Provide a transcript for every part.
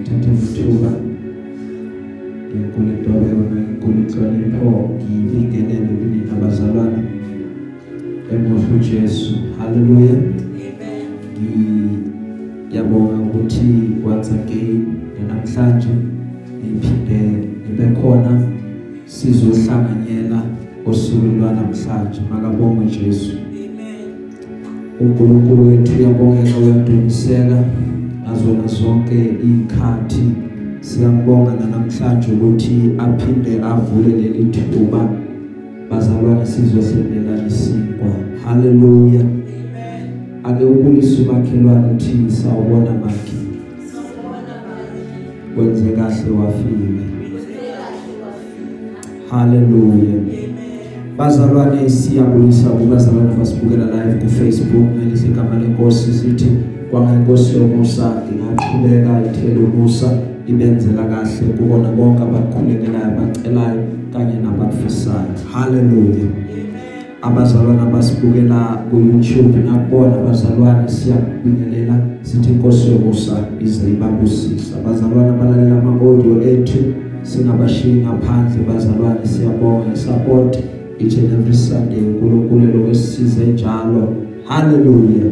ngithathe ithuba inkulu intobeko inkulu inhlonipho ngibingelele kini nabazalwane emohle uJesu haleluya ngiyabonga ukuthi once again namhlanje iphinde ibe khona sizohlanganyela osukwini lwanamhlanje makabonge uJesu uNkulunkulu wethu uyabongeka uyandumisela azona zonke izikhathi siyambonga namhlanje ukuthi aphinde avule leli thuba. Bazalwane sizohlelela isinkwa haleluya. Ake ubulise umakhelwane uthi sawubona makhe wenze kahle wafika haleluya. Bazalwane siyabulisa kubazalwane basibukela live ku Facebook. Ngelihle igama lenkosi sithi kwangenkosi yomusa ngingaqhubeka ithele umusa ibenzela kahle kubona bonke abakhulekelayo abacelayo kanye nabafisayo. Haleluya abazalwane abasibukela ku YouTube nakubona abazalwane siyakubingelela sithi inkosi yomusa ize ibabusisa abazalwane abalalela ama audio ethu singabashiyi ngaphandle. Bazalwane siyabonga support each and every Sunday. uNkulunkulu lokwesize njalo. Haleluya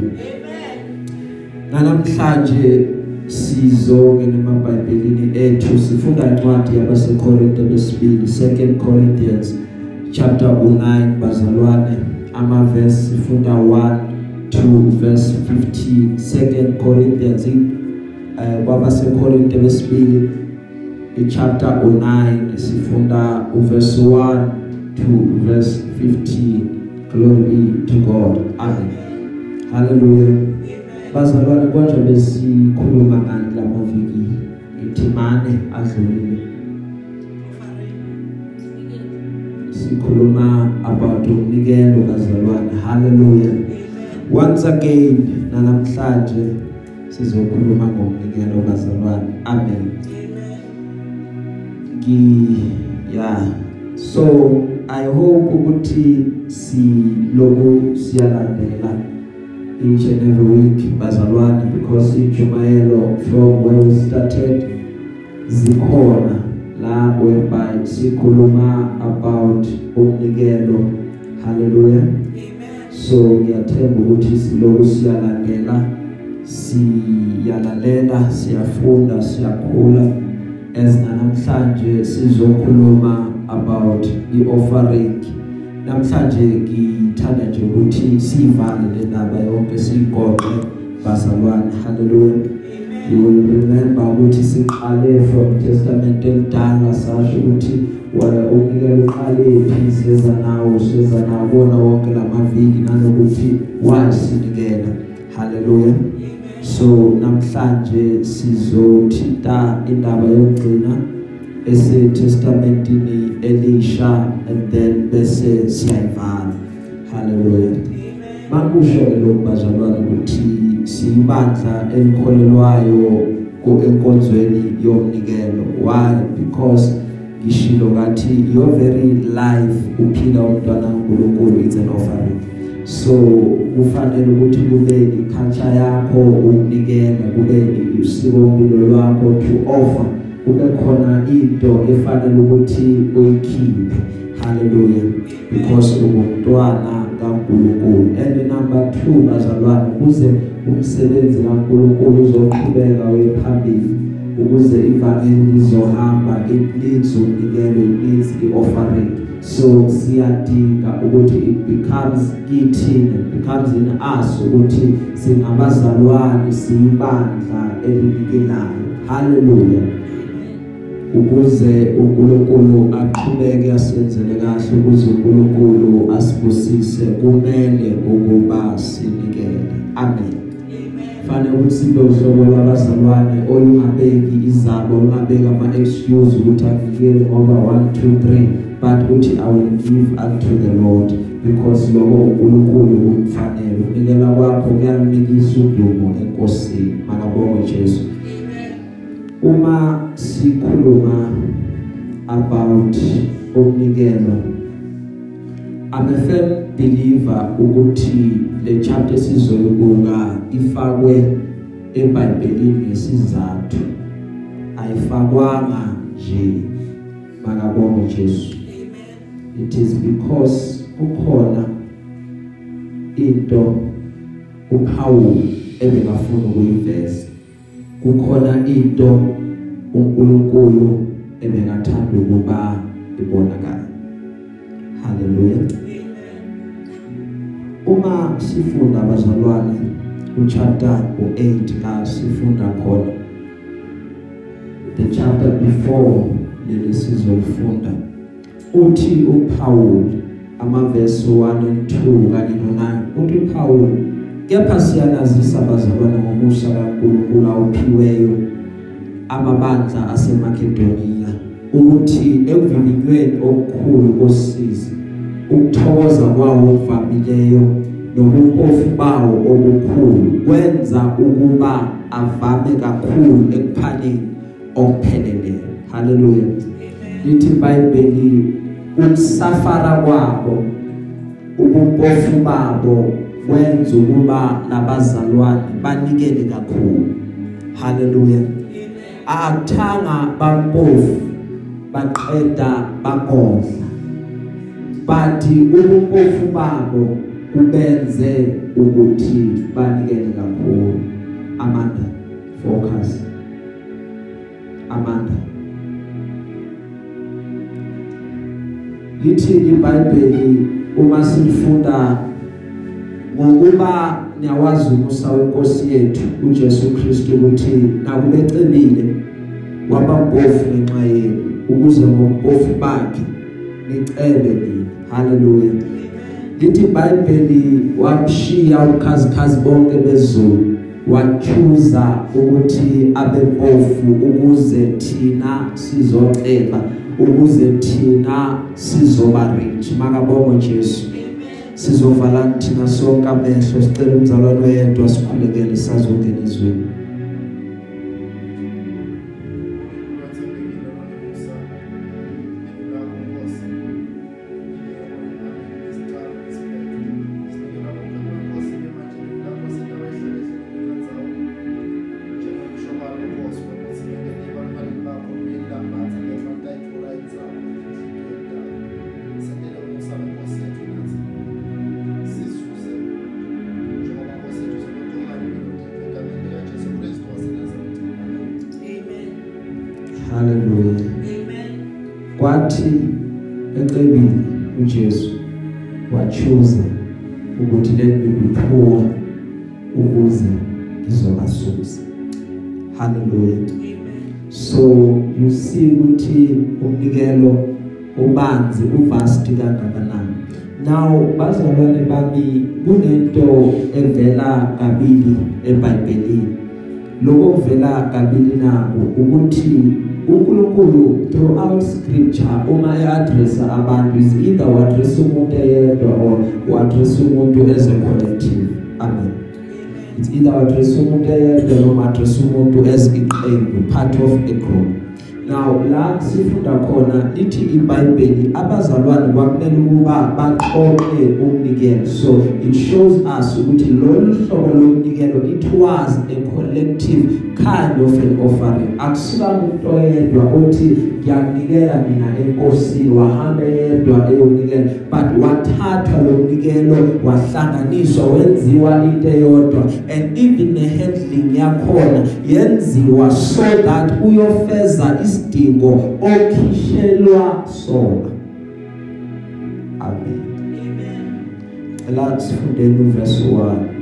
amen namhlanje sizongena emabhayibhelini ethu sifunda incwadi yabaseKorinte besibili 2 Corinthians chapter 9 bazalwane ama verse sifunda 1 to verse 15 2 Corinthians uh, kwabaseKorinte besibili ichapter 9 sifunda uverse 1 to verse 15 glory be to God. Amen. Hallelujah. Bazalwane konje besikhuluma ngani lamaviki ithimane adlulile. Sikhuluma about umnikelo bazalwane hallelujah. Once again namhlanje sizokhuluma ngomnikelo bazalwane amen. Ngi yeah so i hope ukuthi siloku siyalandela. Each and every week bazalwane because ijumayelo from where we started zikhona la whereby sikhuluma about umnikelo hallelujah. So ngiyathemba ukuthi siloku siyalandela siyalalela siyafunda siyakhula as namhlanje sizokhuluma about i-offering namhlanje ngithanda nje ukuthi sivale le ndaba yonke sigoqe bazalwane. Haleluya you will remember ukuthi siqale from testament elidala sasho ukuthi umnikelo uqale phi seza nawo seza nawo bona wonke lamaviki nanokuthi why sinikela haleluya so namhlanje sizothinta indaba yokugcina ese testamentini elisha and then bese siyayivala. Haleluya makusho lokubazalwana ukuthi siyibandla elikholelwayo enkonzweni yomnikelo. Why? Because ngishilo ngathi your very life uphila umntwana kaNkulunkulu it's an offering. So kufanele ukuthi kube iculture yakho ukunikela kube usiko mpilo lwakho to offer. Kube khona into efanele ukuthi uyikhiphe. Haleluya because ungumntwana kaNkulunkulu and number 2 bazalwane kuze umsebenzi kaNkulunkulu uzoqhubeka uye phambili ukuze ivangeli lizohamba it needs umnikelo it needs the offering so siyadinga ukuthi it becomes kithi it becomes in us ukuthi singabazalwane siyibandla elinikelayo. Haleluya ukuze uNkulunkulu aqhubeke asenzele kahle ukuze uNkulunkulu asibusise kumele ukuba sinikele. Amen. Fanele ukuthi sibe uhlobo lwabazalwane olungabeki izabo olungabeki ama excuse ukuthi angikele ngoba 1 2 3 but uthi i will give unto the lord because lokho uNkulunkulu kumfanele unikela kwakho kuyalimikisa udumo enkosini. Makabonge Jesu uma sikhuluma about umnikelo I'm a firm believer ukuthi le chapter sizoyibuka ifakwe eBhayibhelini ngesizathu. Ayifakwanga nje makabonge Jesu. It is because ukhona into uPaul ebekafuna ukuyiveza. Kukhona into uNkulunkulu ebekathanda ukuba ibonakala haleluya uma sifunda abazalwane uchapter u8 la sifunda khona. The chapter before leli sizofunda uthi uPaul amavesi 1 and 2 kanye no9 uthi uPaul kepha siyanazisa abazalwane ngomusa kaNkulunkulu awuphiweyo amabandla aseMakedoniya ukuthi ekuvivinyweni okukhulu kosizi ukuthokoza kwawo okuvamileyo nobumpofu bawo obukhulu kwenza ukuba avame kakhulu ekuphaneni okupheleleyo. Haleluya lithi iBhayibheli ukusafara kwabo ubumpofu babo kwenza ukuba nabazalwane banikele kakhulu. Haleluya akuthanga bampofu baqeda bakodla bathi ubumpofu babo kubenze ukuthi banikele kakhulu. Amanda focus. Amanda. Lithi iBhayibheli uma silifunda ngokuba niyawazi umusa wenkosi yethu uJesu Kristu ukuthi nakubecebile wabampofu ngenxa yenu ukuze ngompofu bakhe nicebe nini. Haleluya lithi iBhayibheli wamshiya ukhazikhazi bonke bezulu wachuza ukuthi abempofu ukuze thina sizoceba ukuze thina sizoba rich. Makabongo Jesu. Sizovala thina sonke amehlo sicela umzalwane oyedwa sikhulekele sazongena ezweni haleluya kwathi ecebile uJesu wachuza ukuthi let me be poor ukuze ngizobasusa haleluya so you see ukuthi umnikelo ubanzi uvasti kangakanani. Now bazalwane bami kunento evela kabili eBhayibhelini. Lokho kuvela kabili nabo ukuthi uNkulunkulu throughout scripture uma eaddressa abantu is either uaddress umuntu eyedwa or uaddress umuntu as a collective amen. It's either uaddress umuntu eyedwa noma address umuntu as iqembu part of a group. Now la sifunda khona lithi iBhayibheli abazalwane kwakumele ukuba baxoxe umnikelo. So it shows us ukuthi lolu hlobo lomnikelo it was a collective kind of an offering akusika umuntu oyedwa othi ngiyakunikela mina enkosini wahamba yedwa eyonikela but wathathwa lo mnikelo wahlanganiswa wenziwa into eyodwa. And even the handling yakhona yenziwa so that uyofeza isidingo okhishelwa sona. Amen. Amen. La sifundeni verse 1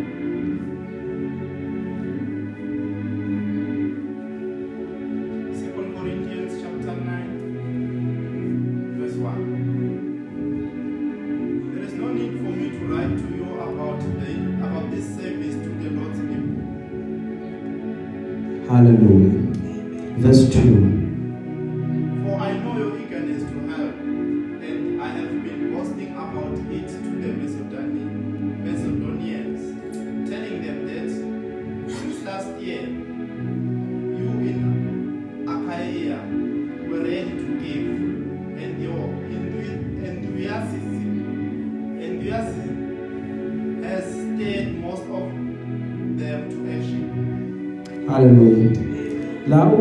Hallelujah. Verse 2.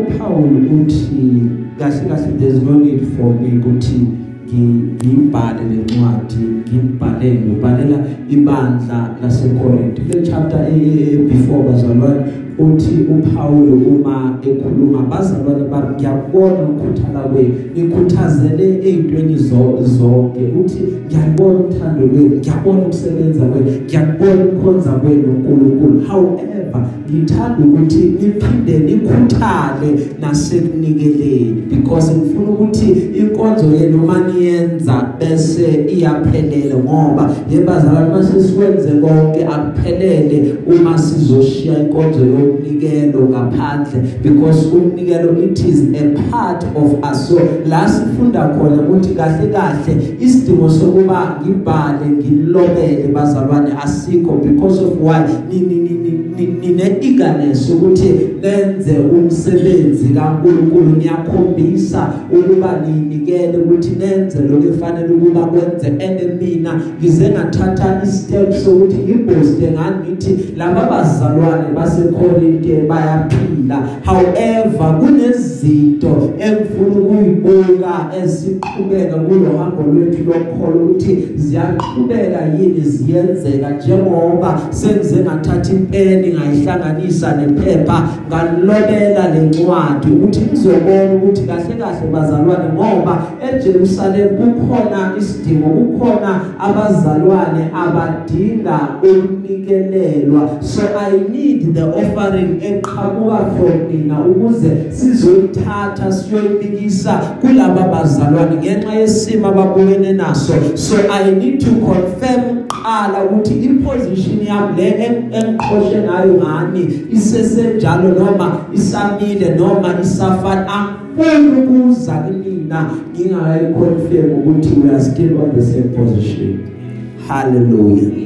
uPaul uthi kahle kahle there's no need for me ukuthi ngibhale lencwadi ngibhalele ubhalela ibandla laseKorinte le chapter before bazalwane uthi uPaul uma ekhuluma bazalwane bami ngiyabona ukukhuthala kwenu nikhuthazele ezintweni zonke. Uthi ngiyabona uthando lwenu ngiyabona ukusebenza kwenu ngiyabona ukukhonza kwenu uNkulunkulu however ngithanda ukuthi niphinde nikhuthale nasekunikeleni because ngifuna ukuthi inkonzo yenu maniyenza bese iyaphelela ngoba yebazalwane mase sikwenze konke akuphelele uma sizoshiya inkonzo yomnikelo ngaphandle because umnikelo it is a part of us. So la sifunda khona ukuthi kahle kahle isidingo sokuba ngibhale ngilobele bazalwane asikho because of why nine eagerness ukuthi lenze umsebenzi kaNkuluNkulu. Niyakhombisa ukuba ninikele ukuthi nenze lokho efanele ukuba kwenze. And mina ngize ngathatha istep sokuthi ngibooste ngani ngithi laba bazalwane baseKorinte bayaphila however kunezinto engifuna ukuyibuka esiqhubeka kulohambo lwethu lokholo ukuthi ziyaqhubeka yini ziyenzeka njengoba sengize ngathatha impeni ngayihlanganisa nephepha ngalobela lencwadi ukuthi ngizobona ukuthi kahle kahle bazalwane ngoba eJerusalem kukhona isidingo kukhona abazalwane abadinga ukunikelelwa. So i need the offering eqhamuka from nina ukuze sizoyithatha siyoyibikisa kulaba bazalwane ngenxa yesimo ababukene naso. So i need to confirm qala ukuthi iposition yami le engiqoshe ngayo ngani isesenjalo noma isamile noma isafana. Angifuni ukuza kumina ngingakayiconfirm ukuthi we are still on the same position. Hallelujah.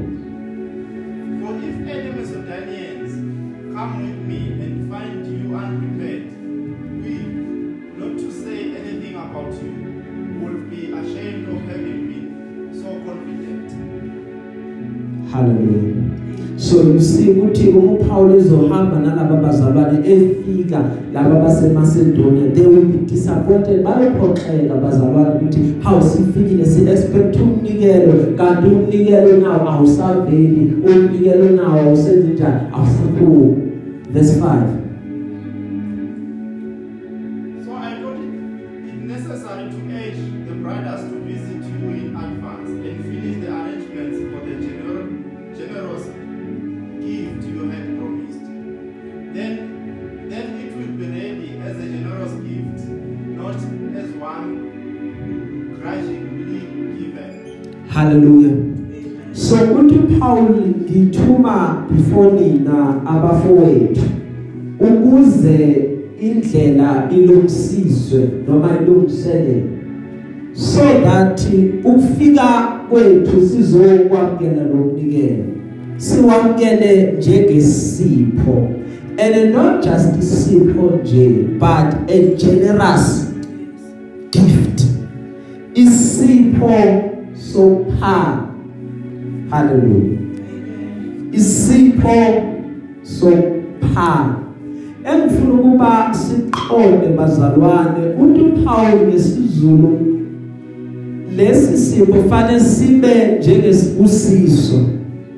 ezohamba nalabo bazalwane efika laba baseMacedonia they will be disappointed. Bayophoxeka bazalwane ukuthi how sifikile si expect umnikelo. Kanti umnikelo nawo awusaveli umnikelo nawo awusenze njani? Awusakhulu verse 5 before nina abafowethu ukuze indlela ilungisiswe noma ilungiselwe so that ukufika kwethu sizokwamkela lokunikela siwamkele njengesipho and not just isipho nje but a generous gift. Isipho sopha. Hallelujah. Isipho sopha engifuna ukuba siqonde bazalwane uthi uPaul ngesizulu lesi sipho fanele sibe njengesibusiso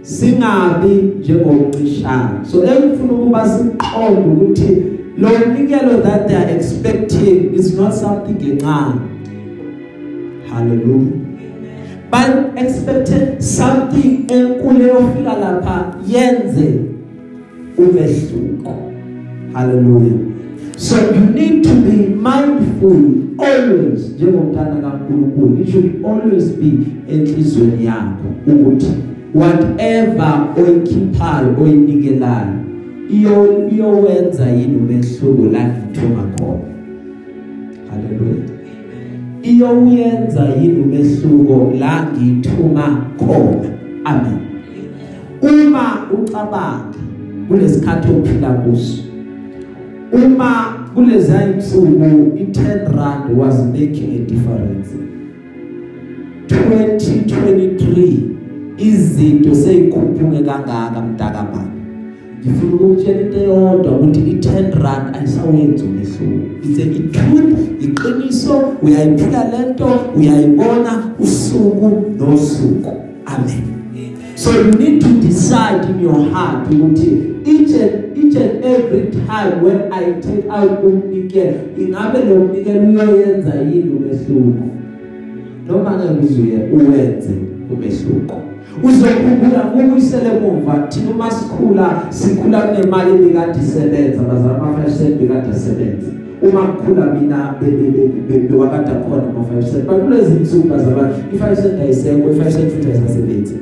singabi njengomcishana. So engifuna ukuba siqonde ukuthi lo mnikelo that they are expecting is not something encane. Hallelujah. But expected something enkulu eyofika lapha yenze umehluko. Hallelujah. So you need to be mindful always njengomntana kaNkulunkulu it should always be enhlizweni yakho ukuthi whatever oyikhiphayo oyinikelayo iyo iyowenza yini umehluko usuku la ngithuma khona. Haleluya iyowuyenza yini umehluko la ngithuma khona? Amen. Uma ucabanga kulesikhathi ophila kuso uma kulezi insuku i10 rand was making a difference 2023 izinto seyikhuphuke kangaka mntakababa ngifuna ukutshela into eyodwa ukuthi i10 rand ayisawenzi umehluko. It's a truth iqiniso uyayiphila lento uyayibona usuku nosuku. Amen. So you need to decide in your heart ukuthi each and each and every time when i take out umnikelo ingabe lo mnikelo uyoyenza yini umehluko? Noma ngeke uzuye uwenze umehluko. Uzokhumbula ukuyisele emva thina uma sikhula sikhula kunemali ebikade isebenza bazama ama 5 cent bekade isebenza. Uma kukhula mina bewakade khona ama 5 cent. Bakulezi insuku bazama i5 cent ayisekho i5 cent futhi ayisasebenzi.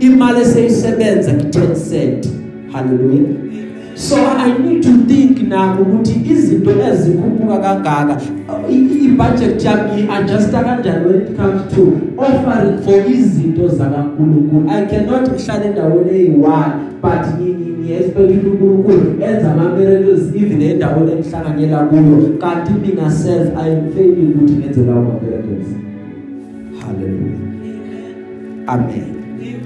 Imali eseyisebenza ku10 cent. Hallelujah. So i need to think nabo ukuthi izinto ezikhuphuka kangaka i-budget yami adjusta kanjani when it comes to offering for izinto zakaNkulunkulu? I cannot ngihlale endaweni eyi1 but ngiexpect uNkulunkulu enza ama miracles even endaweni engihlanganyela kuyo kanti mina self i am failing ukuthi ngenze lawo miracles hallelujah. amen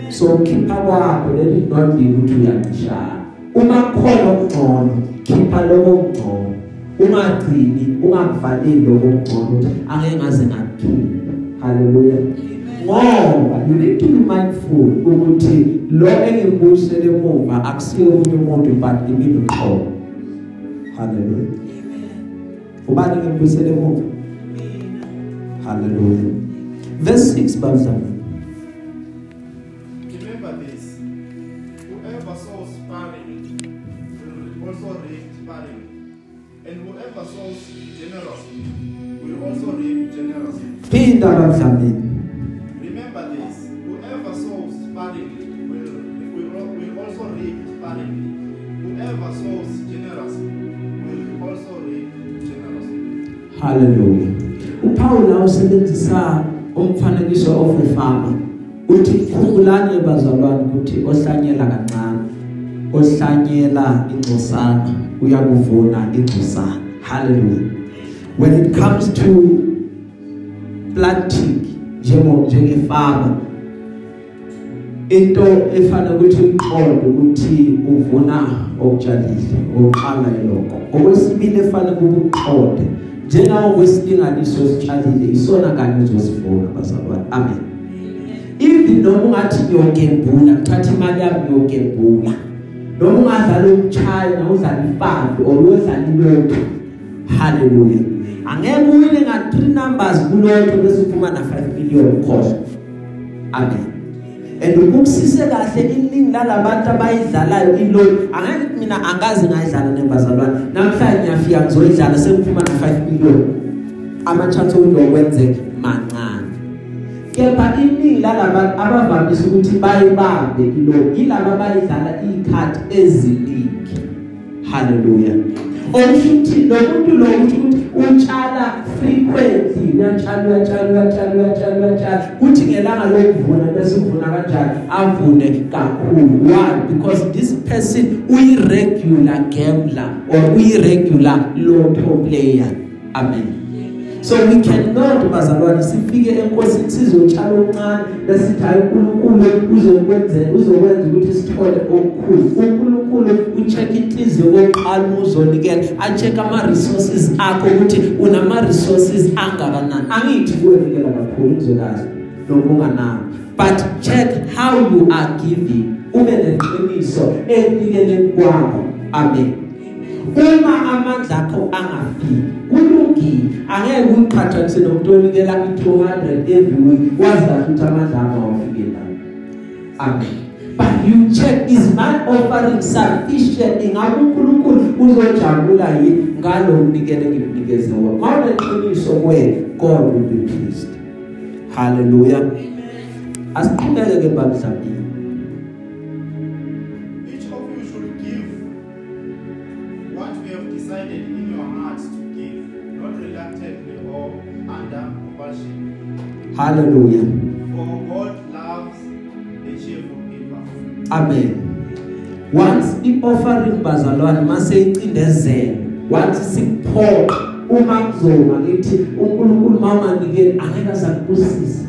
so khipha kwakho let it not be ukuthi uyaqishana uma khona okungcono khipha lokho okungcono ungagcini ungakuvaleli lokho okungcono ukuthi angeke ngaze ngakukhipha haleluya ngoba you need to be mindful ukuthi lo engibuyisele emuva akusiyo umuntu umuntu but ngimini uqobo haleluya ubani ngibuyisele emuva? Haleluya verse 6 bazama Phinda abadlamini. Generously. Hallelujah. uPaul usebenzisa umfanekiso of a farmer. Uthi khumbulani bazalwane ukuthi ohlanyela kancane, ohlanyela ingcosana uyakuvuna ingcosana. Hallelujah. When it comes to planting njengo njengefama into efanele ukuthi uqonde ukuthi uvuna okutshalile oqala lokho okwesibili efanele ukuqonde njengawo kwesilinganiso sitshalile isona kanye uzosivuna bazalwane amen. Even noma ungathi ngiyokembula uthatha imali yami ngiyokembula noma ungadlala umchina udlala ifazi or uyodlala ilotho hallelujah. Angeke uwine nga 3 numbers kulotho bese uphuma na 5 million khohle amen. And ukumsise kahle iningi lalabantu abayidlalayo ilotho angeke mina angazi ngayidlala nembazalwane namhlanje ngiyafika ngizoyidlala sekuphuma na 5 million. Ama chance okuzokwenzeka mancane. Kepha iningi lalabantu abavamise ukuthi bayibambe ilotho ilaba bayidlala ikhadi eziningi. Hallelujah. Okushuthi lomuntu lo ukuthi utshala frequently uyatshala uyatshala uyatshala uyatshala uyatshala kuthi ngelanga lokuvuna bese uvuna kanjani? Avune kakhulu. Why? Because this person uyi regular gambler or uyi regular lotto player. Amen. So we cannot bazalwane sifike enkosini sizotshala okuncane besithi hayi uNkulunkulu uzokwenza uzokwenza ukuthi sithole okukhulu. uNkulunkulu ucheck inhliziyo kokuqala uzonikela acheck ama resources akho ukuthi unama resources angakanani. Angithi kuwenikela kakhulu kuzokazi lokunganayo but check how you are giving ube neqiniso ekunikele kwakho amen. Uma amandla akho angafiki kulungile. Angeke uyiqhathanise nomuntu onikela i200 every week wazi kahle ukuthi amandla akho awafike la amen. But you check is my offering sufficient? Ingabe uNkulunkulu uzojabula yini? Ngalo unikele ngimnikeze wona. Mawuneqiniso kuwena God will be pleased. Hallelujah. Asiqhubeke ke babudlamini compulsion. haleluya For God loves a cheerful giver. amen. Once i-offering bazalwane mase icindezela wathi sikuphoqa uma kuzoba ngithi uNkulunkulu mawunganikeli angeke azakubusisa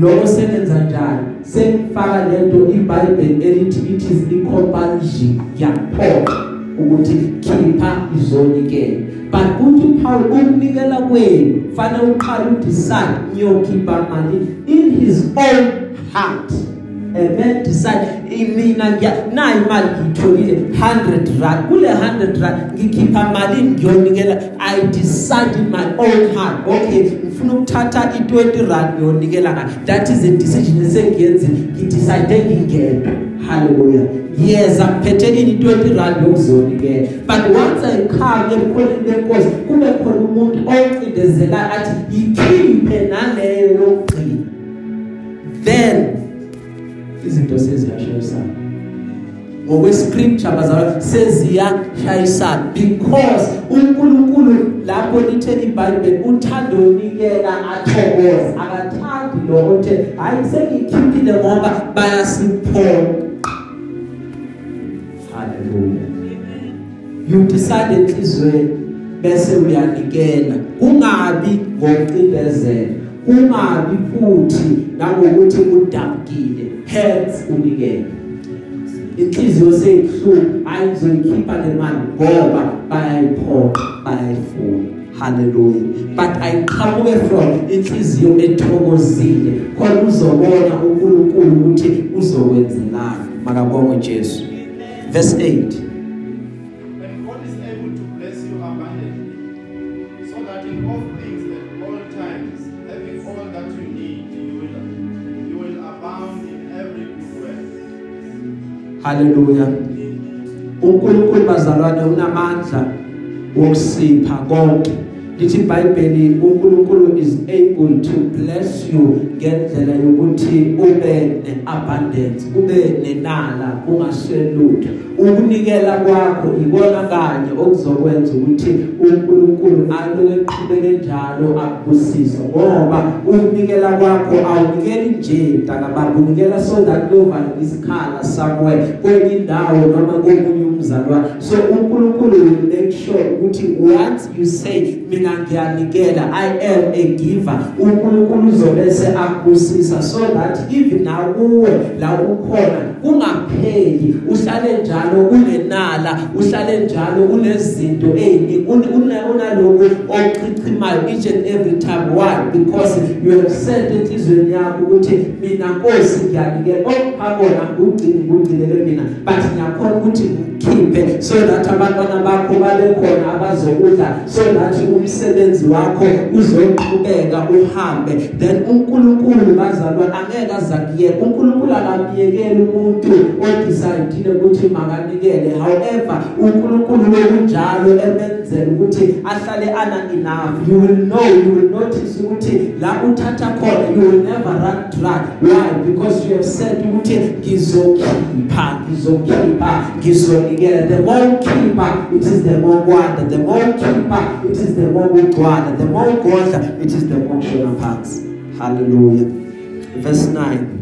lokho senenza njani? Sekufaka lento iBhayibheli elithi it is the compulsion yakuphoqa ukuthi khipha izonikela but uthi Paul ukunikela kwenu fanele uqale udecide ngiyokhipha mali in his own heart. Amen. Decide mina ngiya nayi imali ngiyitholile 100 rand. Kule 100 rand ngikhipha mali ngiyonikela. I decide in my own heart. Okay ngifuna ukuthatha i20 rand ngiyonikela ngayo that is a decision esengiyenzile ngidecide ngingedwa hallelujah. Yeza ngiphethe ini 20 rand yokuzonikela but once i come emkhoneni lenkosi kube khona umuntu oncindezela athi yikhiphe naleyo yokugcina. Then izinto seziyashayisana. Ngokwescripture bazalwa seziyashayisana. Because uNkulunkulu lapho lithe iBhayibheli uthanda unikela athokoza akathandi lo othe hayi sengikhiphile ngoba bayasiphoqa haleluya you decide enhlizweni bese uyanikela. Kungabi ngokucindezela. Kungabi futhi nangokuthi udabukile. Hence unikele. Inhliziyo seyibhlungu ayizoyikhipha le mali ngoba bayayiphoqa bayayifuna. Hallelujah. But ayiqhamuke from inhliziyo ethokozile. Khona uzobona uNkulunkulu ukuthi uzokwenzelani makabonge Jesu. Verse 8 And God is able to bless you abundantly, so that in all things at all times, having all that you need, you will, you will abound in every good work. haleluya uNkulunkulu bazalwane unamandla wokusipha konke. Lithi iBhayibheli uNkulunkulu is able to bless you ngendlela yokuthi ube neabundance ube nenala ungaswelutho ukunikela kwakho ikona kanye okuzokwenza ukuthi uNkulunkulu aloke eqhubeke njalo akubusisa ngoba ukunikela kwakho awunikeli nje ntaka unikela so that kuyovala isikhala somewhere kwenye indawo noma komunye umzalwane. So uNkulunkulu will make sure ukuthi once you say mina ngiyanikela I am a giver uNkulunkulu uzobese akubusisa so that even nawe uwe la ukhona kungapheli uhlale njalo ungenala uhlale njalo unezinto ezini unaloko ochichimayo each and every time. Why? Because you have said enhlizweni yakho ukuthi mina Nkosi ngiyanikela okuphakona ugcini ugcinele mina. But ngiyakhona ukuthi ngikhiphe so that abantwana bakho babe khona abazokudla so that umsebenzi wakho uzoqhubeka uhambe. Then uNkulunkulu bazalwa angeke azakiye uNkulunkulu akamyekeli umuntu. Odecide ukuthi makanikele. However uNkulunkulu lokunjalo emenzela ukuthi ahlale ana enough you will know you will notice ukuthi la uthatha khona you will never run dry. Why? Because you have said ukuthi ngizokhipha ngizokhipha ngizonikela. The more keeper it is the more wonder. The more keeper it is the more ugcwala. The more godla it is the more shona phansi hallelujah. Verse 9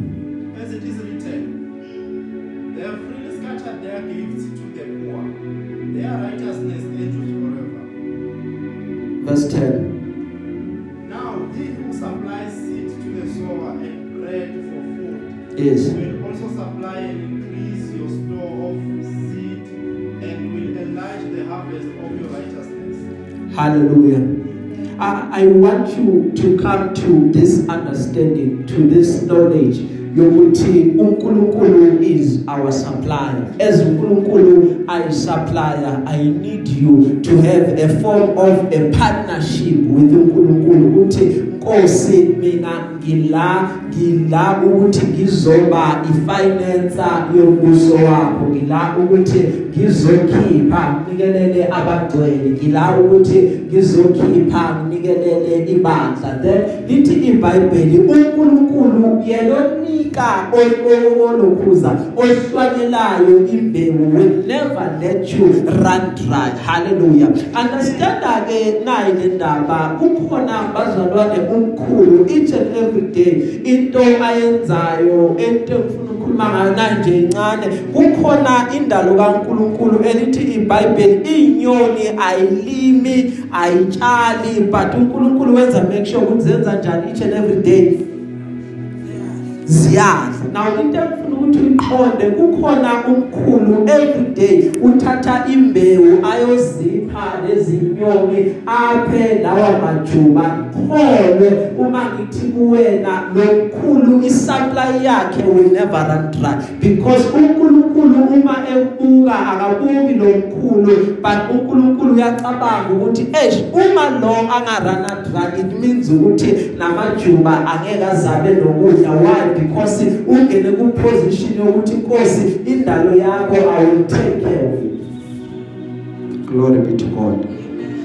verse 10 Now he who supplies seed to the sower and bread for food is will also supply and increase your store of seed and will enlarge the harvest of your righteousness. Hallelujah. I, I want you to come to this understanding, to this knowledge. Yokuthi uNkulunkulu is our supplier. As uNkulunkulu ay supplier. I need you to have a form of a partnership with uNkulunkulu. Uthi Nkosi mina ngila ngila ukuthi ngizoba ifinancer yombuso wakho. Ngila ukuthi ngizokhipha nginikelele abagcwele ngila ukuthi ngizokhipha nginikelele ibandla. Then lithi iBhayibheli uNkulunkulu yelonika olokhuza ohlwanyelayo imbewu will never let you run dry. Hallelujah. Understand ke nayi le ndaba kukhona bazalwane umkhulu each and every day into ayenzayo into ngifuna ukukhuluma ngayo nanje incane kukhona indalo kaNkuluNkulu elithi iBhayibheli inyoni ayilimi ayitshali but uNkulunkulu wenza make sure ukuthi zenza njani each and every day. Ziyadla. Now into engifuna ukuthi uyiqonde kukhona umkhulu every day uthatha imbewu ayozipha lezinyoni aphe lawa majuba kholwe uma ngithi kuwena lomkhulu isupply yakhe will never run dry. Because uNkulunkulu uma ebuka akabuki lomkhulu but uNkulunkulu uyacabanga ukuthi eish uma lo angarana dry it means ukuthi namajuba angeke azabe nokudla. Why? Because ungene ku position yokuthi inkosi indalo yakho i will take care of it glory be to god.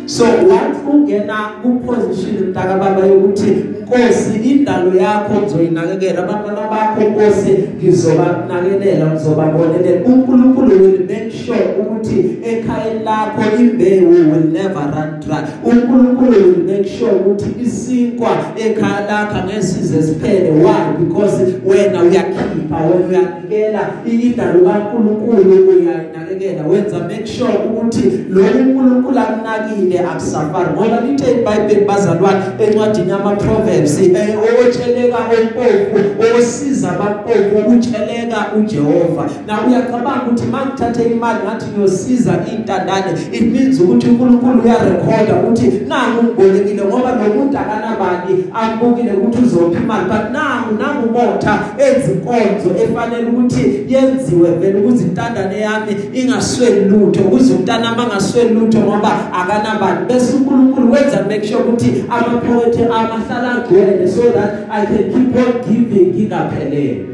So once ungena ku position mntaka baba yokuthi Nkosi indalo yakho ngizoyinakekela abantwana bakho Nkosi ngizobaнаkelela ngizobabonelela. uNkulunkulu will make sure ukuthi ekhaya lakho imbewu will never run dry. uNkulunkulu will make sure ukuthi isinkwa ekhaya lakho ngesize siphele. Why? Because wena uyakhipha wena uyanikela. Indalo kaNkulunkulu uyayinakekela. Wenza make sure ukuthi lo uNkulunkulu akunakile akusafari ngoba lithe iBhayibheli bazalwane encwadini yama Proverbs James eh otsheleka ompofu osiza abampofu ukutsheleka uJehova. Na uyacabanga ukuthi mangithathe imali ngathi ngiyosiza intandane it means ukuthi uNkulunkulu uyarekhoda ukuthi nangu ngibolekile ngoba lo muntu akanabani ambukile ukuthi uzopha imali but nangu nangu motha ezinkonzo efanele ukuthi yenziwe vele ukuze intandane yami ingasweli lutho ukuze umntana mangasweli lutho ngoba akanabani. Bese uNkulunkulu wenza make sure ukuthi amaphakethe amahlala ngigcwele so that I can keep on giving ngingaphelele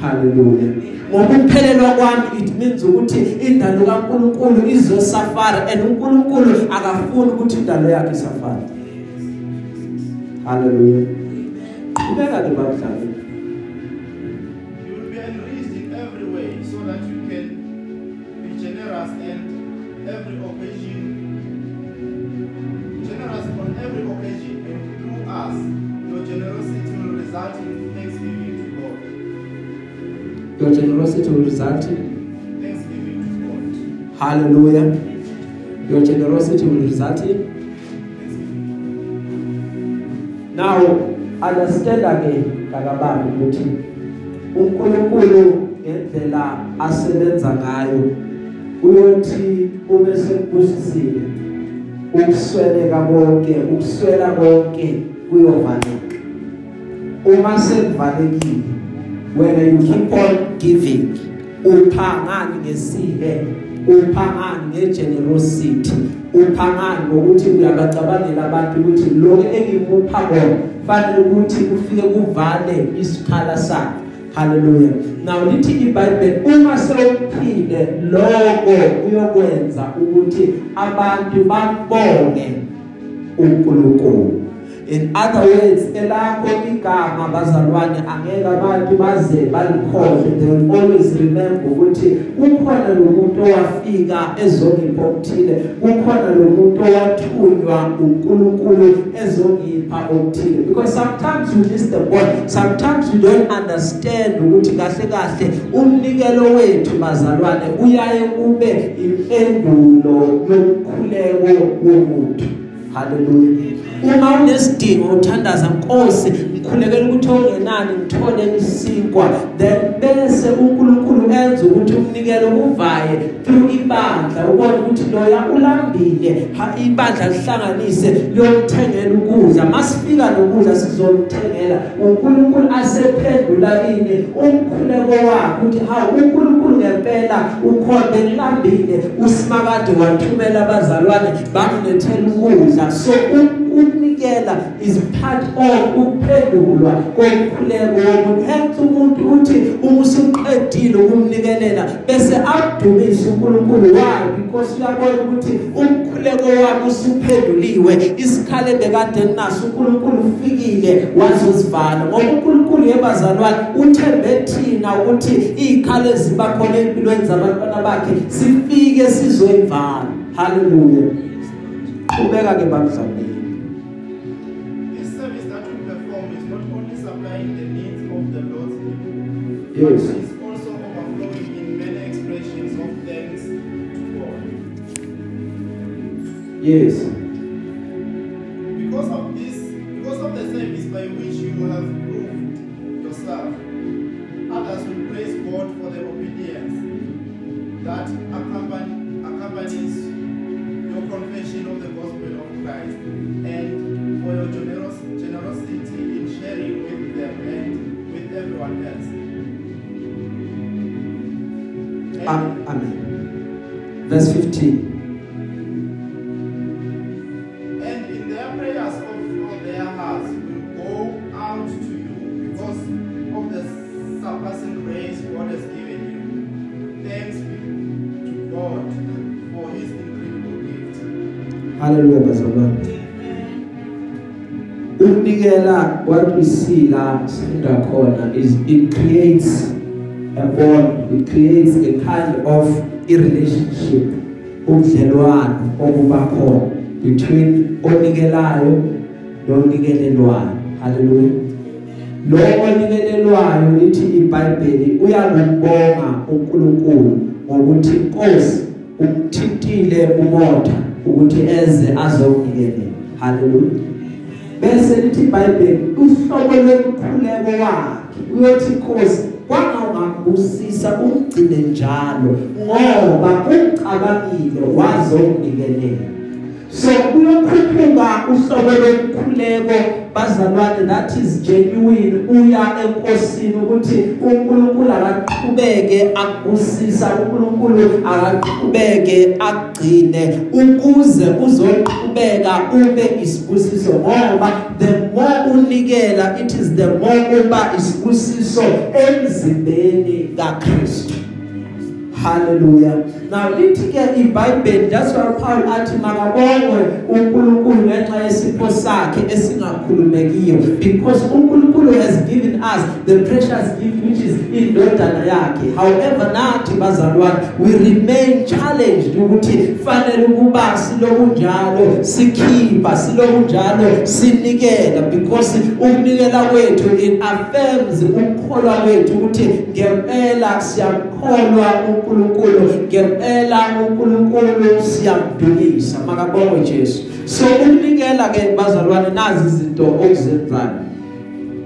hallelujah. Ngokuphelelwa kwami it means ukuthi indalo kaNkuluNkulu izosafara and uNkulunkulu akafuni ukuthi indalo yakhe isafare hallelujah. Ubeka ke babudlala your generosity will result in hallelujah. Your generosity will result in now understand again kakababa ukuthi uNkulunkulu ngendlela asebenza ngayo uyothi ube sekubusisile ukusweleka konke ukuswela konke kuyovaleka uma sekuvalekile when you keep on giving uphangani ngesihe uphangani ngegenerosity uphangani ngokuthi uyabacabangela abantu ukuthi lokho engimupha bona fanele ukuthi ufike kuvale isikhala sakhe haleluya now lithi iBhayibheli uma sewuphile lokho uyokwenza ukuthi abantu babonge uNkulunkulu. In other words elakho igama bazalwane angeke abantu baze balikhohle they will always remember ukuthi kukhona lomuntu owafika ezongipha okuthile kukhona lomuntu owathunywa uNkulunkulu ezongipha okuthile. Because sometimes you miss the point. Sometimes you don't understand ukuthi kahle kahle umnikelo wethu bazalwane uyaye kube impendulo yokukhuleko womuntu. Haleluya uma unesidingo uthandaza Nkosi ngikhulekela ukuthi ongenani ngithole isinkwa then bese uNkulunkulu enza ukuthi umnikelo uvaye through ibandla ubone ukuthi loya ulambile ha ibandla lihlanganise liyomthengela ukudla. Masifika nokudla sizomthengela uNkulunkulu asephendula ini umkhuleko wakhe ukuthi ha uNkulunkulu ngempela ukhona ngilambile usimakade wathumela abazalwane bangilethela ukudla. So ukunikela is part of ukuphela ukuphendulwa kokukhuleko womuntu. Hence umuntu uthi uma usuqedile ukumnikelela bese abudumisa uNkulunkulu wayo because uyabona ukuthi umkhuleko wami usuphenduliwe isikhale bekade naso uNkulunkulu ufikile wazosivala. Ngoba uNkulunkulu yebazalwane uthembe thina ukuthi izikhale ziba khona empilweni zabantwana bakhe sifike sizoyivala. Haleluya ubeka ke bakuzamile Yes. but is also overflowing in many expressions of thanks to God. yes Because of this, because of the service by which you have proved yourself, others will praise God for the obedience that accompany, accompanies your confession of the gospel of Christ and for your generous, generosity in sharing with them and with everyone else. And, Am- amen verse 15 and in their prayers of, of their hearts will go out to you because of the surpassing grace God has given you. Thanks be to God for his incredible gift. haleluya bazalwane ukunikela what we see la sifunda khona is it creates a bond it creates a kind of a relationship ubudlelwano obuba khona between onikelayo nonikelelwayo. Haleluya lo onikelelwayo lithi iBhayibheli uyakumbonga uNkulunkulu ngokuthi inkosi umthintile umotha ukuthi eze azonikelela haleluya bese lithi iBhayibheli uhlobo lwekukhuleko wakhe uyothi inkosi kwangangabusisa umgcine njalo ngoba ucabangile wazonikelela so kuyokhuphuka uhlobo lokukhuleko bazalwane that is genuine. Uya enkosini ukuthi uNkulunkulu akaqhubeke akubusisa uNkulunkulu akaqhubeke agcine ukuze uzoqhubeka ube isibusiso ngoba the more unikela it is the more uba isibusiso emzimbeni kaKristu. Hallelujah. Now lithi ke iBhayibheli that's why Paul athi makabongwe uNkulunkulu ngenxa yesipho sakhe esingakhulumekiyo because uNkulunkulu has given us the precious gift which is indodana yakhe. However nathi bazalwane we remain challenged ukuthi fanele ukuba silokunjalo sikhipha silokunjalo sinikela because ukunikela kwethu it affirms ukukholwa kwethu ukuthi ngempela siyamkholwa uNkulunkulu ngempela uNkulunkulu siyamdumisa makabongwe Jesu. So ukunikela ke bazalwane nazi izinto okuzenzayo.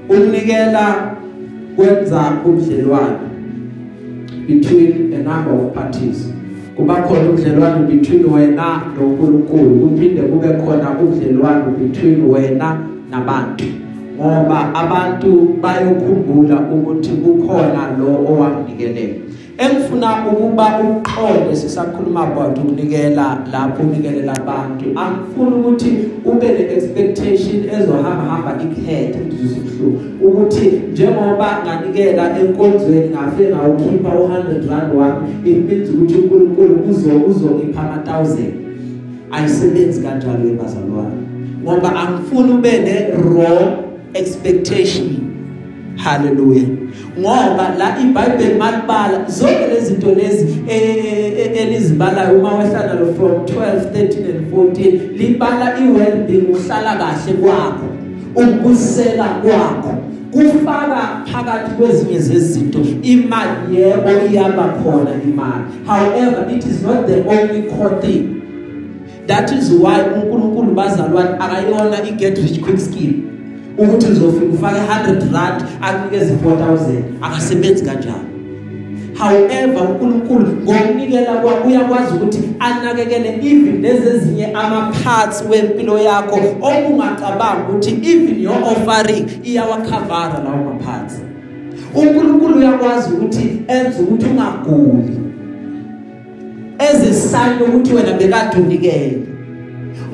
Ukunikela kwenza ubudlelwano between a number of parties. Kuba khona ubudlelwano between wena noNkulunkulu. Kuphinde kube khona ubudlelwano between wena nabantu. Ngoba abantu bayokhumbula ukuthi kukhona lo owamnikelela. Engifuna ukuba uqonde sisakhuluma about ukunikela lapho unikelela abantu. Angifuni ukuthi ube ne-expectation ezohamba hamba ikhethe ngizisihlu ukuthi njengoba nganikela enkonzweni ngafike ngawukhipha u100 rand wami it means ukuthi uNkulunkulu uzo uzongipha ama1000 ayisebenzi kanjalo ebazalwane ngoba angifuni ube ne raw expectation. Haleluya ngoba la iBhayibheli malibala zonke lezi zinto lezi elizibalayo uma wehlala lo from 12 13 and 14 libala iwell being uhlala kahle kwakho ukubusela kwakho kufaka phakathi kwezinye zezinto imali yebo iyaba khona imali. However it is not the only core thing. That is why uNkulunkulu bazalwane akayona i get rich quick scheme. Ukuthi uzofika ufake 100 rand akunikeze 4000 akasebenzi kanjalo. However uNkulunkulu ngokunikela kwakhe uyakwazi ukuthi anakekele even lezi ezinye ama parts wempilo yakho okungacabanga ukuthi even your offering iyawakhavara lawo ma parts uNkulunkulu uyakwazi ukuthi enze ukuthi ungaguli. Ezisayini ukuthi wena bekade unikele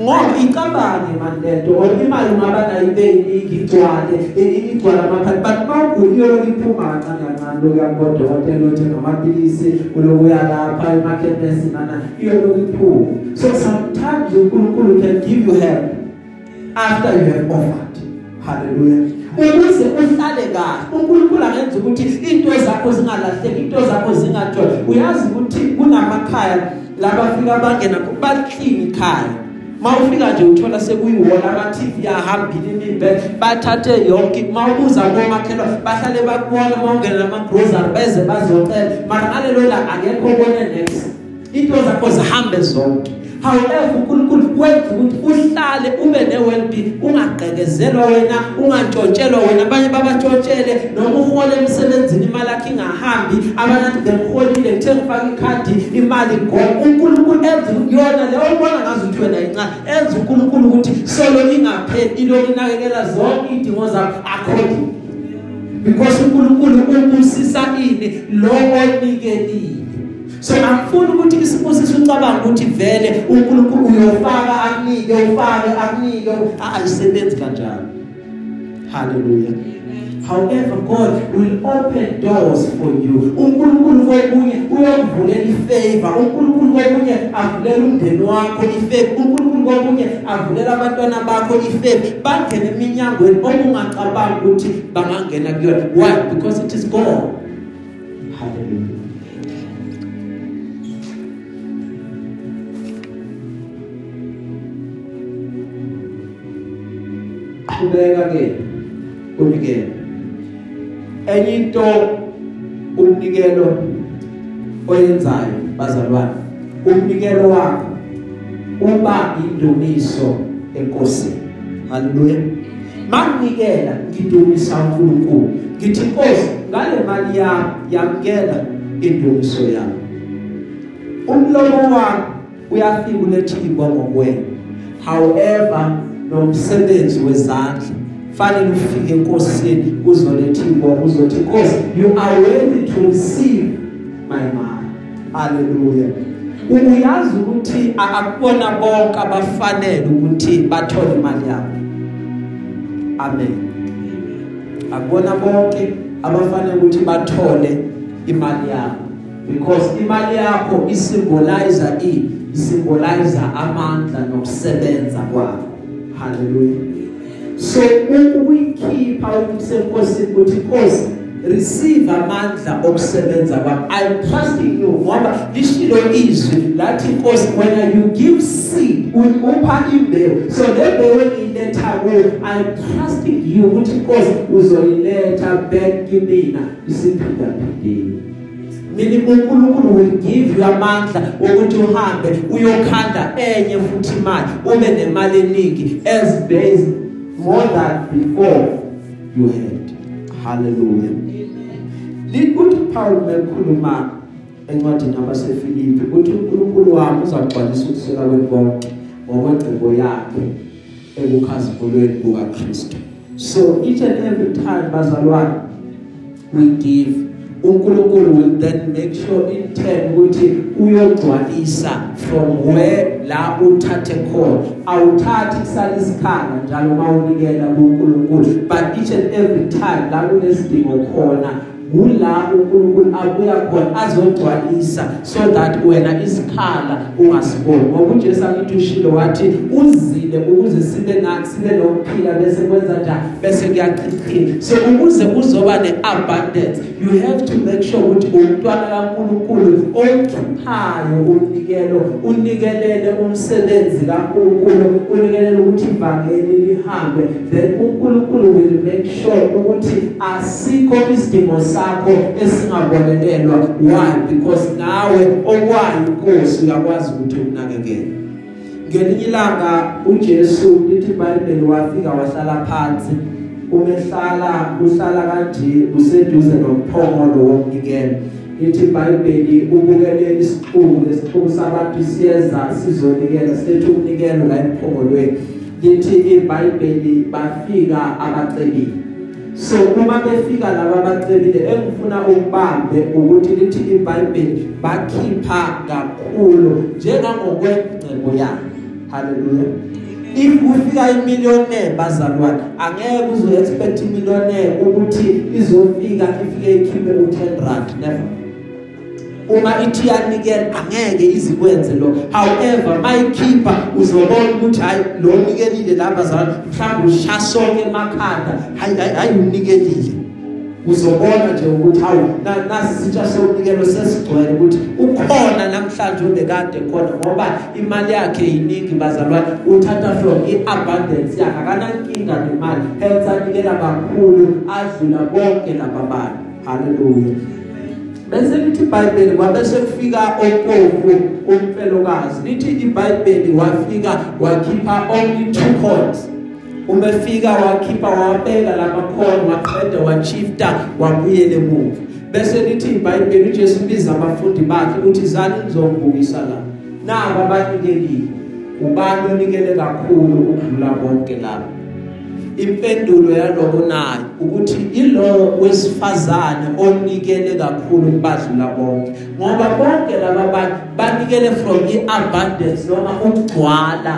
ngoba icabange manlento or imali ungaba nayo ibe iningi igcwale igcwala amaphakathi but mawugula yona iphuma kancane kancane lokuyakudokotela othenga amaphilisi ulokuya lapha emakhemesi nana iyona iphuma so sometimes uNkulunkulu can give you help after you have offered. Hallelujah. Ukuze uhlale kahle uNkulunkulu angenza ukuthi into zakho zingalahleki into zakho zingatshoni. Uyazi ukuthi kunamakhaya labafika bangena baklini ikhaya mawufika nje uthola sekuyiwona abathi yahambile imimbe bathathe yonke mawubuza komakhelwa bahlale bakubona mawungena nama grocery beze bazocela mara ngalelo la akekho bone next. Into zakho zihambe zonke. However uNkulunkulu wenza ukuthi uhlale ube ne-well-being ungagqekezelwa wena ungantshotshelwa wena. Abanye babatshotshele noma uhole emsebenzini imali yakhe ingahambi. Abanye athi bengiholile ngithe ngifaka ikhadi imali gone. uNkulunkulu enza yona leyo ubona ngazi ukuthi wena incane enza uNkulunkulu ukuthi solo ingapheli ilokhu inakekela zonke idingo zakho according because uNkulunkulu ubusisa ini lo onikelile. So angifuni ukuthi isibusiso ucabanga ukuthi vele uNkulunkulu uyofaka akunike ufake akunike ayisebenzi kanjalo hallelujah However God will open doors for you. uNkulunkulu kokunye uyokuvulela ifavor. uNkulunkulu kokunye avulela umndeni wakho ifavor. uNkulunkulu kokunye avulela abantwana bakho ifavor. Bangene eminyangweni okungacabanga ukuthi bangangena kuyona. Why? Because it is God. Qhubeka ke unikele enye into umnikelo oyenzayo bazalwane umnikelo wakho uba indumiso enkosini. Haleluya. Manginikela ngidumisa uNkulunkulu. Ngithi Nkosi ngale mali yami yamkela indumiso yami. Umlomo wami uyafika ulethe ibongo kuwena however nomsebenzi wezandla. Fanele ufike enkosini uzoletha inkomo uzothi inkosi you are worthy to receive my money haleluya. Uyazi ukuthi akubona bonke abafanele ukuthi bathole imali yabo amen. Akubona bonke abafanele ukuthi bathole imali yabo because imali yakho isymbolizer i symbolizer amandla nokusebenza kwakho. Haleluya so ukuyikhipha ukusenkosini ukuthi inkosi receive amandla okusebenza kwami. I'm trusting you ngoba lishilo izwi lathi inkosi when you give seed upha imbewu. So le mbewu engiletha kuwe i'm trusting you ukuthi inkosi uzoyiletha back kimina isiphinda phindile meaning uNkulunkulu will give you amandla ukuthi uhambe uyokhanda enye futhi imali ube nemali eningi as based more than before you had. Hallelujah. Likuthi Paul mekhuluma encwadini yabaseFilipi uthi uNkulunkulu wami uzagcwalisa ukuseka kwenkonke ngokwegcebo yakhe ekukhazimulweni kukaKristu. So each and every time bazalwane we give. uNkulunkulu will then make sure in turn ukuthi uyogcwalisa from where la uthathe khona. Awuthathi kusala isikhala njalo mawunikela kuNkulunkulu but each and every time la kunesidingo khona kula uNkulunkulu abuya khona azogcwalisa so that wena isikhala ungasiboni. Ngoba uJesu akithi ushilo wathi uzile ukuze sibe nathi sibe nokuphila bese kwenza njani bese kuyachithina so ukuze uzoba neabundance you have to make sure ukuthi umntwana kaNkulunkulu okhiphayo umnikelo unikelele umsebenzi kaNkulunkulu unikelele ukuthi ivangeli lihambe. Then uNkulunkulu will make sure ukuthi asikho isidingo sakho esingabonelelwa why? Because nawe okwayo inkosi uyakwazi ukuthi ukunakekele. Ngelinye ilanga uJesu lithi iBhayibheli wafika wahlala phansi. Umehlala uhlala kanje useduze nomphongolo womnikelo. Lithi iBhayibheli ubukele isixuku lesixuku sabantu siyeza sizonikela silethe umnikelo la emphongolweni. Lithi iBhayibheli bafika abacebile. So uma befika laba abacebile engifuna ukubambe ukuthi lithi iBhayibheli bakhipha kakhulu njengangokwengcebo yakhe haleluya if kufika imillionaire bazalwane angeke uzo expect imillionaire ukuthi izofika ifike ikhiphe u10 rand never. Uma ithi yanikela angeke izikwenze lo. However mayikhipha uzobona ukuthi hayi lo nikelile lapha zalwane mhlawumbe ushasonke emakhanda. Hayi hayi unikelile. Uzobona nje ukuthi hawu nasi sitsha sokunikelo sesigcwele ukuthi ukhona namhlanje obekade khona ngoba imali yakhe yiningi bazalwane. Uthatha from iabundance yakhe akanankinga nemali. Hence anikela kakhulu adlula bonke laba bantu. Haleluya bese lithi iBhayibheli kwabese kufika opofu umfelokazi lithi iBhayibheli wafika wakhipha only two coins. Umefika wakhipha wabeka lamakhono waqeda wachifta wabuyele emuva. Bese lithi iBhayibheli uJesu biza abafundi bakhe uthi zani nizongibukisa la? Naba abanikelile ubani onikele kakhulu ukudlula bonke laba impendulo yaloko nayo. Ukuthi ilo wesifazane onikele kakhulu kubadlula bonke ngoba bonke laba bantu banikele from iabundance noma ukugcwala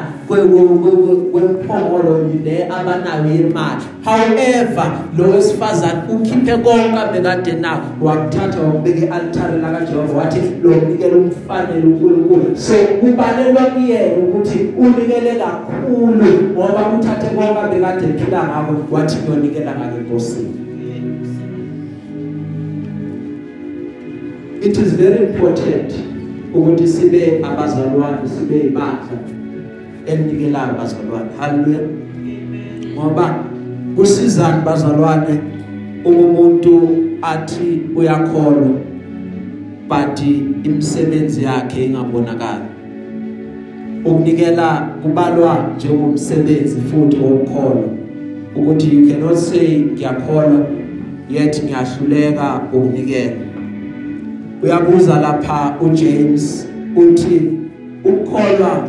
kwemphongolo le abanayo yemali however lo wesifazane ukhiphe konke abekade nawo. Wakuthatha wakubeka i-altare la kaJehova wathi lo unikele umfanele uNkulunkulu. So kubalelwa kuyena ukuthi unikele kakhulu ngoba uthathe konke abekade ephila ngakho wathi uyonikela ngake enkosini it is very important ukuthi sibe abazalwane sibe ibandla enikelayo bazalwane haleluya ngoba kusizani bazalwane umuntu athi uyakholwa but imisebenzi yakhe ingabonakali. Ukunikela kubalwa njengomsebenzi futhi wokukholwa. Ukuthi you cannot say ngiyakholwa yet ngiyahluleka ukunikela. Uyabuza lapha uJames uthi ukukholwa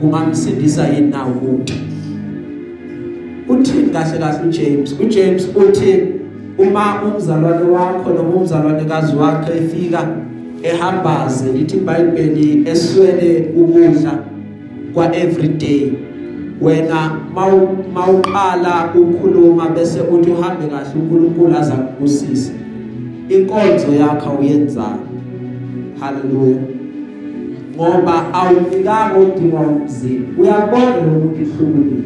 kungamsindisa yini na umuntu uthi kahle kahle uJames uJames uthi uma umzalwane wakho noma umzalwane kazi wakhe efika ehambaze lithi iBhayibheli eswele ukudla kwa everyday wena mawuqala ukukhuluma bese uthi uhambe kahle uNkulunkulu aza kukusisa inkonzo yakho uyenzana haleluya ngoba awunikanga udinga umzimba. Uyabona lo muntu ihlukile?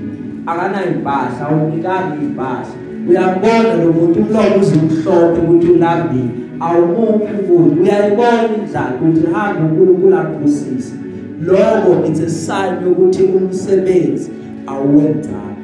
Akanayo impahla awunikanga impahla. Uyabona lo muntu umlomo uzimhlophe ukuthi ulambile. Awumuphi ukudla uyayibona indlala ukuthi hamba uNkulunkulu akubusise lokho it's a sign yokuthi umsebenzi awuwenzanga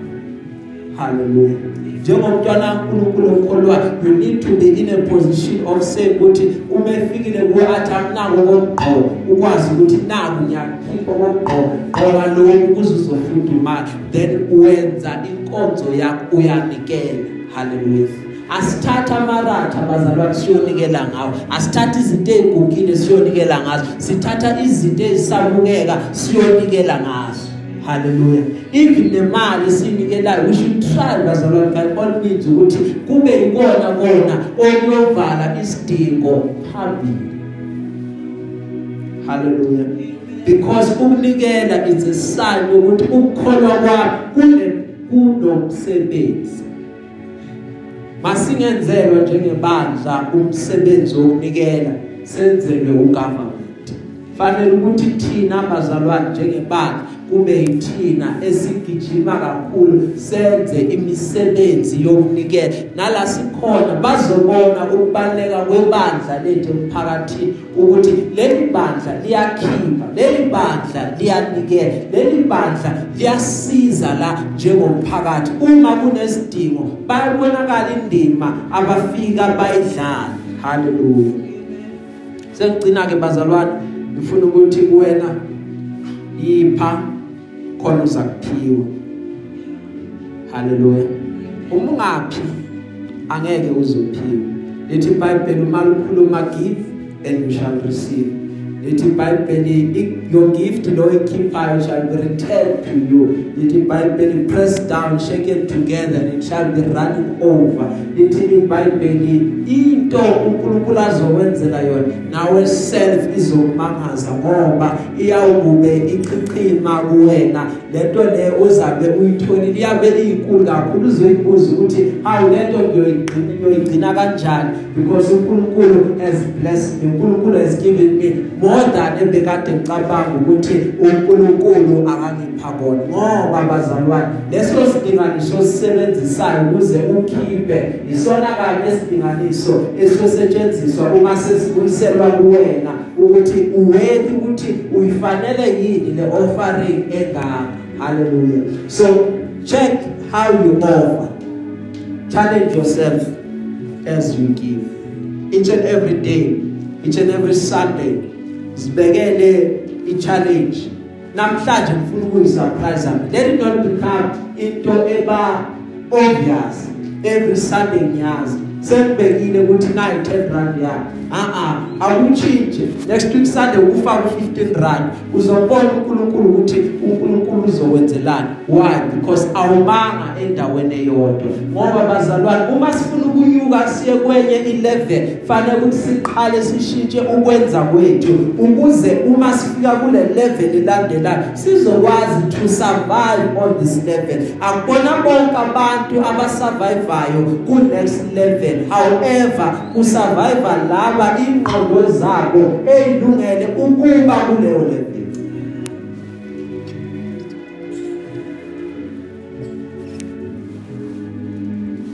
haleluya njengomntwana kaNkulunkulu okholwayo you need to be in a position of saying ukuthi uma efikile ku athi akunako kokugqoka. Ukwazi ukuthi naku ngiyakhipha kokugqoka. Ngoba lokhu kuze uzofunda imali then wenza inkonzo yakho uyanikela. Haleluya asithatha amaratha bazalwane siyonikela ngawo. Asithatha izinto ezigugile siyonikela ngazo. Sithatha izinto ezisabukeka siyonikela ngazo. Haleluya even nemali sinikelayo we should try bazalwane by all means ukuthi kube ikona kona okuyovala isidingo phambili haleluya because ukunikela is a sign ukuthi ukukholwa kwakho kune kunomsebenzi. Masingenzelwa njengebandla umsebenzi wokunikela senzelwe ugovernment fanele ukuthi thina abazalwane njengebandla kube yithina esigijima kakhulu senze imisebenzi yokunikela. Nala sikhona bazobona ukubaleka kwebandla lethu emphakathini ukuthi leli bandla liyakhipha leli bandla liyanikela leli bandla liyasiza la njengomphakathi. Uma kunesidingo bayabonakala indima abafika bayidlala haleluya sengicina ke bazalwane ngifuna ukuthi kuwena yipha khona uzakuphiwa haleluya uma ungaphi angeke uzophiwa lithi iBhayibheli uma likhuluma give and you shall receive. Lithi iBhayibheli your gift lo ekhiphayo shall be returned to you. Lithi iBhayibheli press down shaken together and it shall be running over. Lithi iBhayibheli into uNkulunkulu azokwenzela yona. Nawe self izomangaza ngoba iyawube ichichima kuwena. Lento le uzabe uyitholile iyabe iyinkulu kakhulu. Uzoyibuza ukuthi hawu lento ngiyoyigcina ngiyoyigcina kanjani? Because uNkulunkulu has blessed me. uNkulunkulu has given me more than ebekade ngicabanga. Ukuthi uNkulunkulu akangipha kona ngoba bazalwane leso sidinganiso sisebenzisayo ukuze ukhiphe isona kanye esidinganiso esisetshenziswa uma sesibuyiselwa kuwena ukuthi uwethu ukuthi uyifanele yini le offering engaka. Hallelujah. So check how you offer. Challenge yourself as you give. Each and every day each and every sunday sibekele i-challenge. Namhlanje ngifuna ukuyisurprise ami let it not become into eba obvious every sunday ngiyazi sengibekile ukuthi nayi 10 rand yami ah ah akutshintshe next week sunday ufaka 15 rand. Uzobona uNkulunkulu ukuthi uNkulunkulu uzokwenzelani. Why? Because awumanga endaweni eyodwa. Ngoba bazalwane uma sifuna ukunyuka siye kwenye i-level fanele ukuthi siqale sishintshe ukwenza kwethu. Ukuze uma sifika kule level elandelayo sizokwazi to survive on this level. Akubona bonke abantu abasurvivayo ku next level. However usurvive laba ingqondo zabo ezilungele ukuba kuleyo level.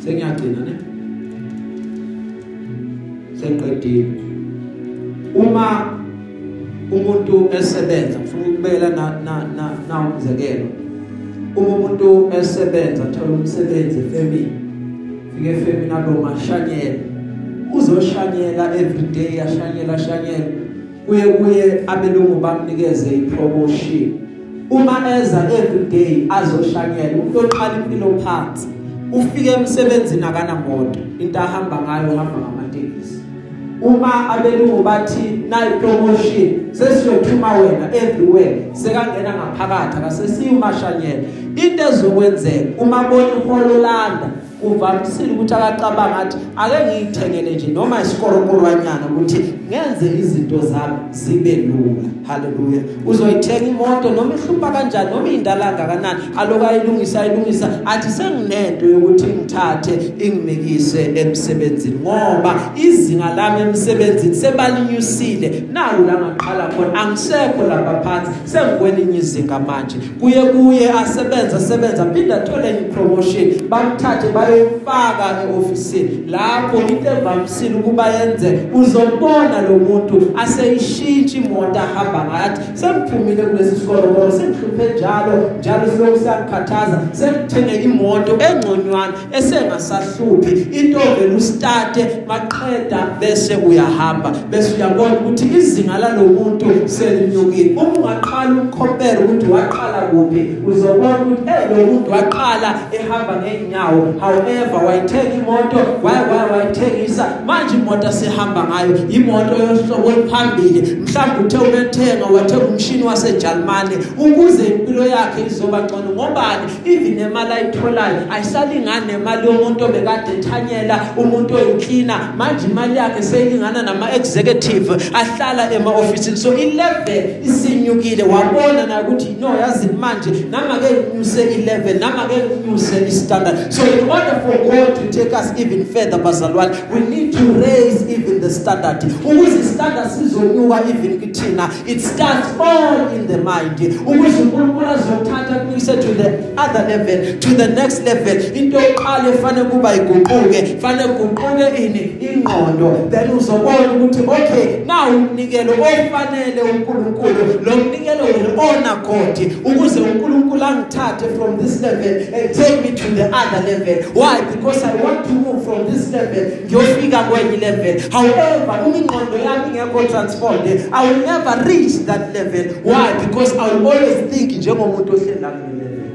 Sengiyagcina ne? Sengiqedile. Uma umuntu esebenza ngifuna ukubela na na na umzekelo. Uma umuntu esebenza thola umsebenzi efamily fike efamily nalo mashanyela uzoshanyela every day ashanyela shanyela kuye kuye abelungu bamnikeze ipromotion. Uma eza every day azoshanyela. Umuntu oqala impilo phansi. Ufike emsebenzini akana moto into ahamba ngayo uhamba ngamatekisi. Uma abelungu bathi nayi promotion sesiyothuma wena everywhere. Sekangena ngaphakathi akasesiyumashanyela into ezokwenzeka uma bona iholo landa uvamisile ukuthi akacabanga athi ake ngiyithengele nje noma isikorokorwanyana ukuthi ngenze izinto zami zibe lula. Haleluya uzoyithenga imoto noma ihlupha kanjani noma indalanga kanani aloku ayilungisa ayilungisa. Athi senginento yokuthi ngithathe ingimekise emsebenzini ngoba izinga lami emsebenzini sebalinyusile. Naku la ngaqala khona angisekho lapha phansi sengikwelinye izinga manje. Kuye kuye asebenza asebenza phinda athole ipromotion. Bamthathe bayofaka eofisini. Lapho into evamisile ukuba yenze uzobona lo muntu aseyishintsha imoto ahamba ngathi sengiphumile kulesi sikolo ngoba sengihluphe njalo njalo silokhu siyangikhathaza sengithenge imoto engconywana esengasahluphi. Into vele ustate maqeda bese uyahamba. Bese uyabona ukuthi izinga lalo muntu selinyukile. Uma ungaqala umcompare ukuthi waqala kuphi. Uzobona ukuthi hey lo muntu waqala ehamba ngeenyawo. However wayithenga imoto waye waye wayithengisa. Manje imoto sehamba ngayo. Imoto yohlobo oluphambili. Mhlawumbe uthe ubethenga wathenga umshini waseJalimane ukuze impilo yakhe izoba ngcono. Ngobani? Even imali ayitholayo ayisalingani nemali yomuntu obekade ethanyela umuntu oyinclina manje imali yakhe seyilingana nama executive ahlala ema office so i-level isinyukile. Wabona na ukuthi no yazi manje namake nyuse i-level namake nyuse i-standard. So in order for God to take us even further bazalwane we need to raise even the standard. Ukuze standard sizonyuka even kithina it starts all in the mind. Ukuze uNkulunkulu azothatha kumikise to the other level to the next level. Into oqala efanele kuba iguquke fanele kuguquke ini ingqondo. Then uzobona ukuthi okay now umnikelo ofanele uNkulunkulu. Lo mnikelo will-honor God ukuze uNkulunkulu angithathe from this level and take me to the other level. Why? Because I want to move from this level ngiyofika kwenye level. However uma ingqondo yami ingekho transformed. I will never reach that level. Why? Because I will always think njengomuntu ohlela kule level.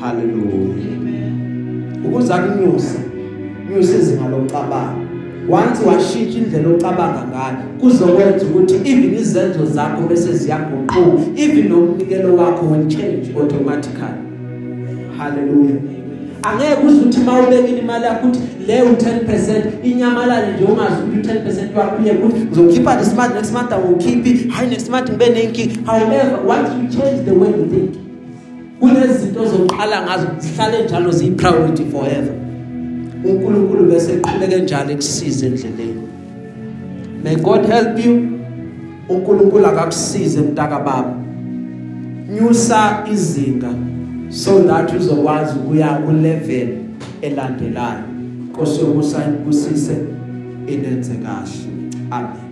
Hallelujah. Ukuze akunyuse nyuse izinga lokucabanga. Once washintsha indlela ocabanga ngayo kuzokwenza ukuthi even izenzo zakho bese ziyaguquka even nomnikelo wakho will change automatically. Hallelujah. Angeke uzuthi mawubekile imali yakho ukuthi le u10% inyamalale nje ungazi ukuthi u10% wakho uye ukuthi uzokhipha this month next month awukhiphi. Hayi next month ngibe nenki however once you change the way you think kunezinto zokuqala ngazo zihlale njalo ziyi priority forever. uNkulunkulu bese eqhubeke njalo ekusize endleleni. May god help you. uNkulunkulu akakusize mntaka baba nyusa izinga. So that uzokwazi ukuya ku level elandelayo. Nkosi yokusayini kusise inenze kahle amen.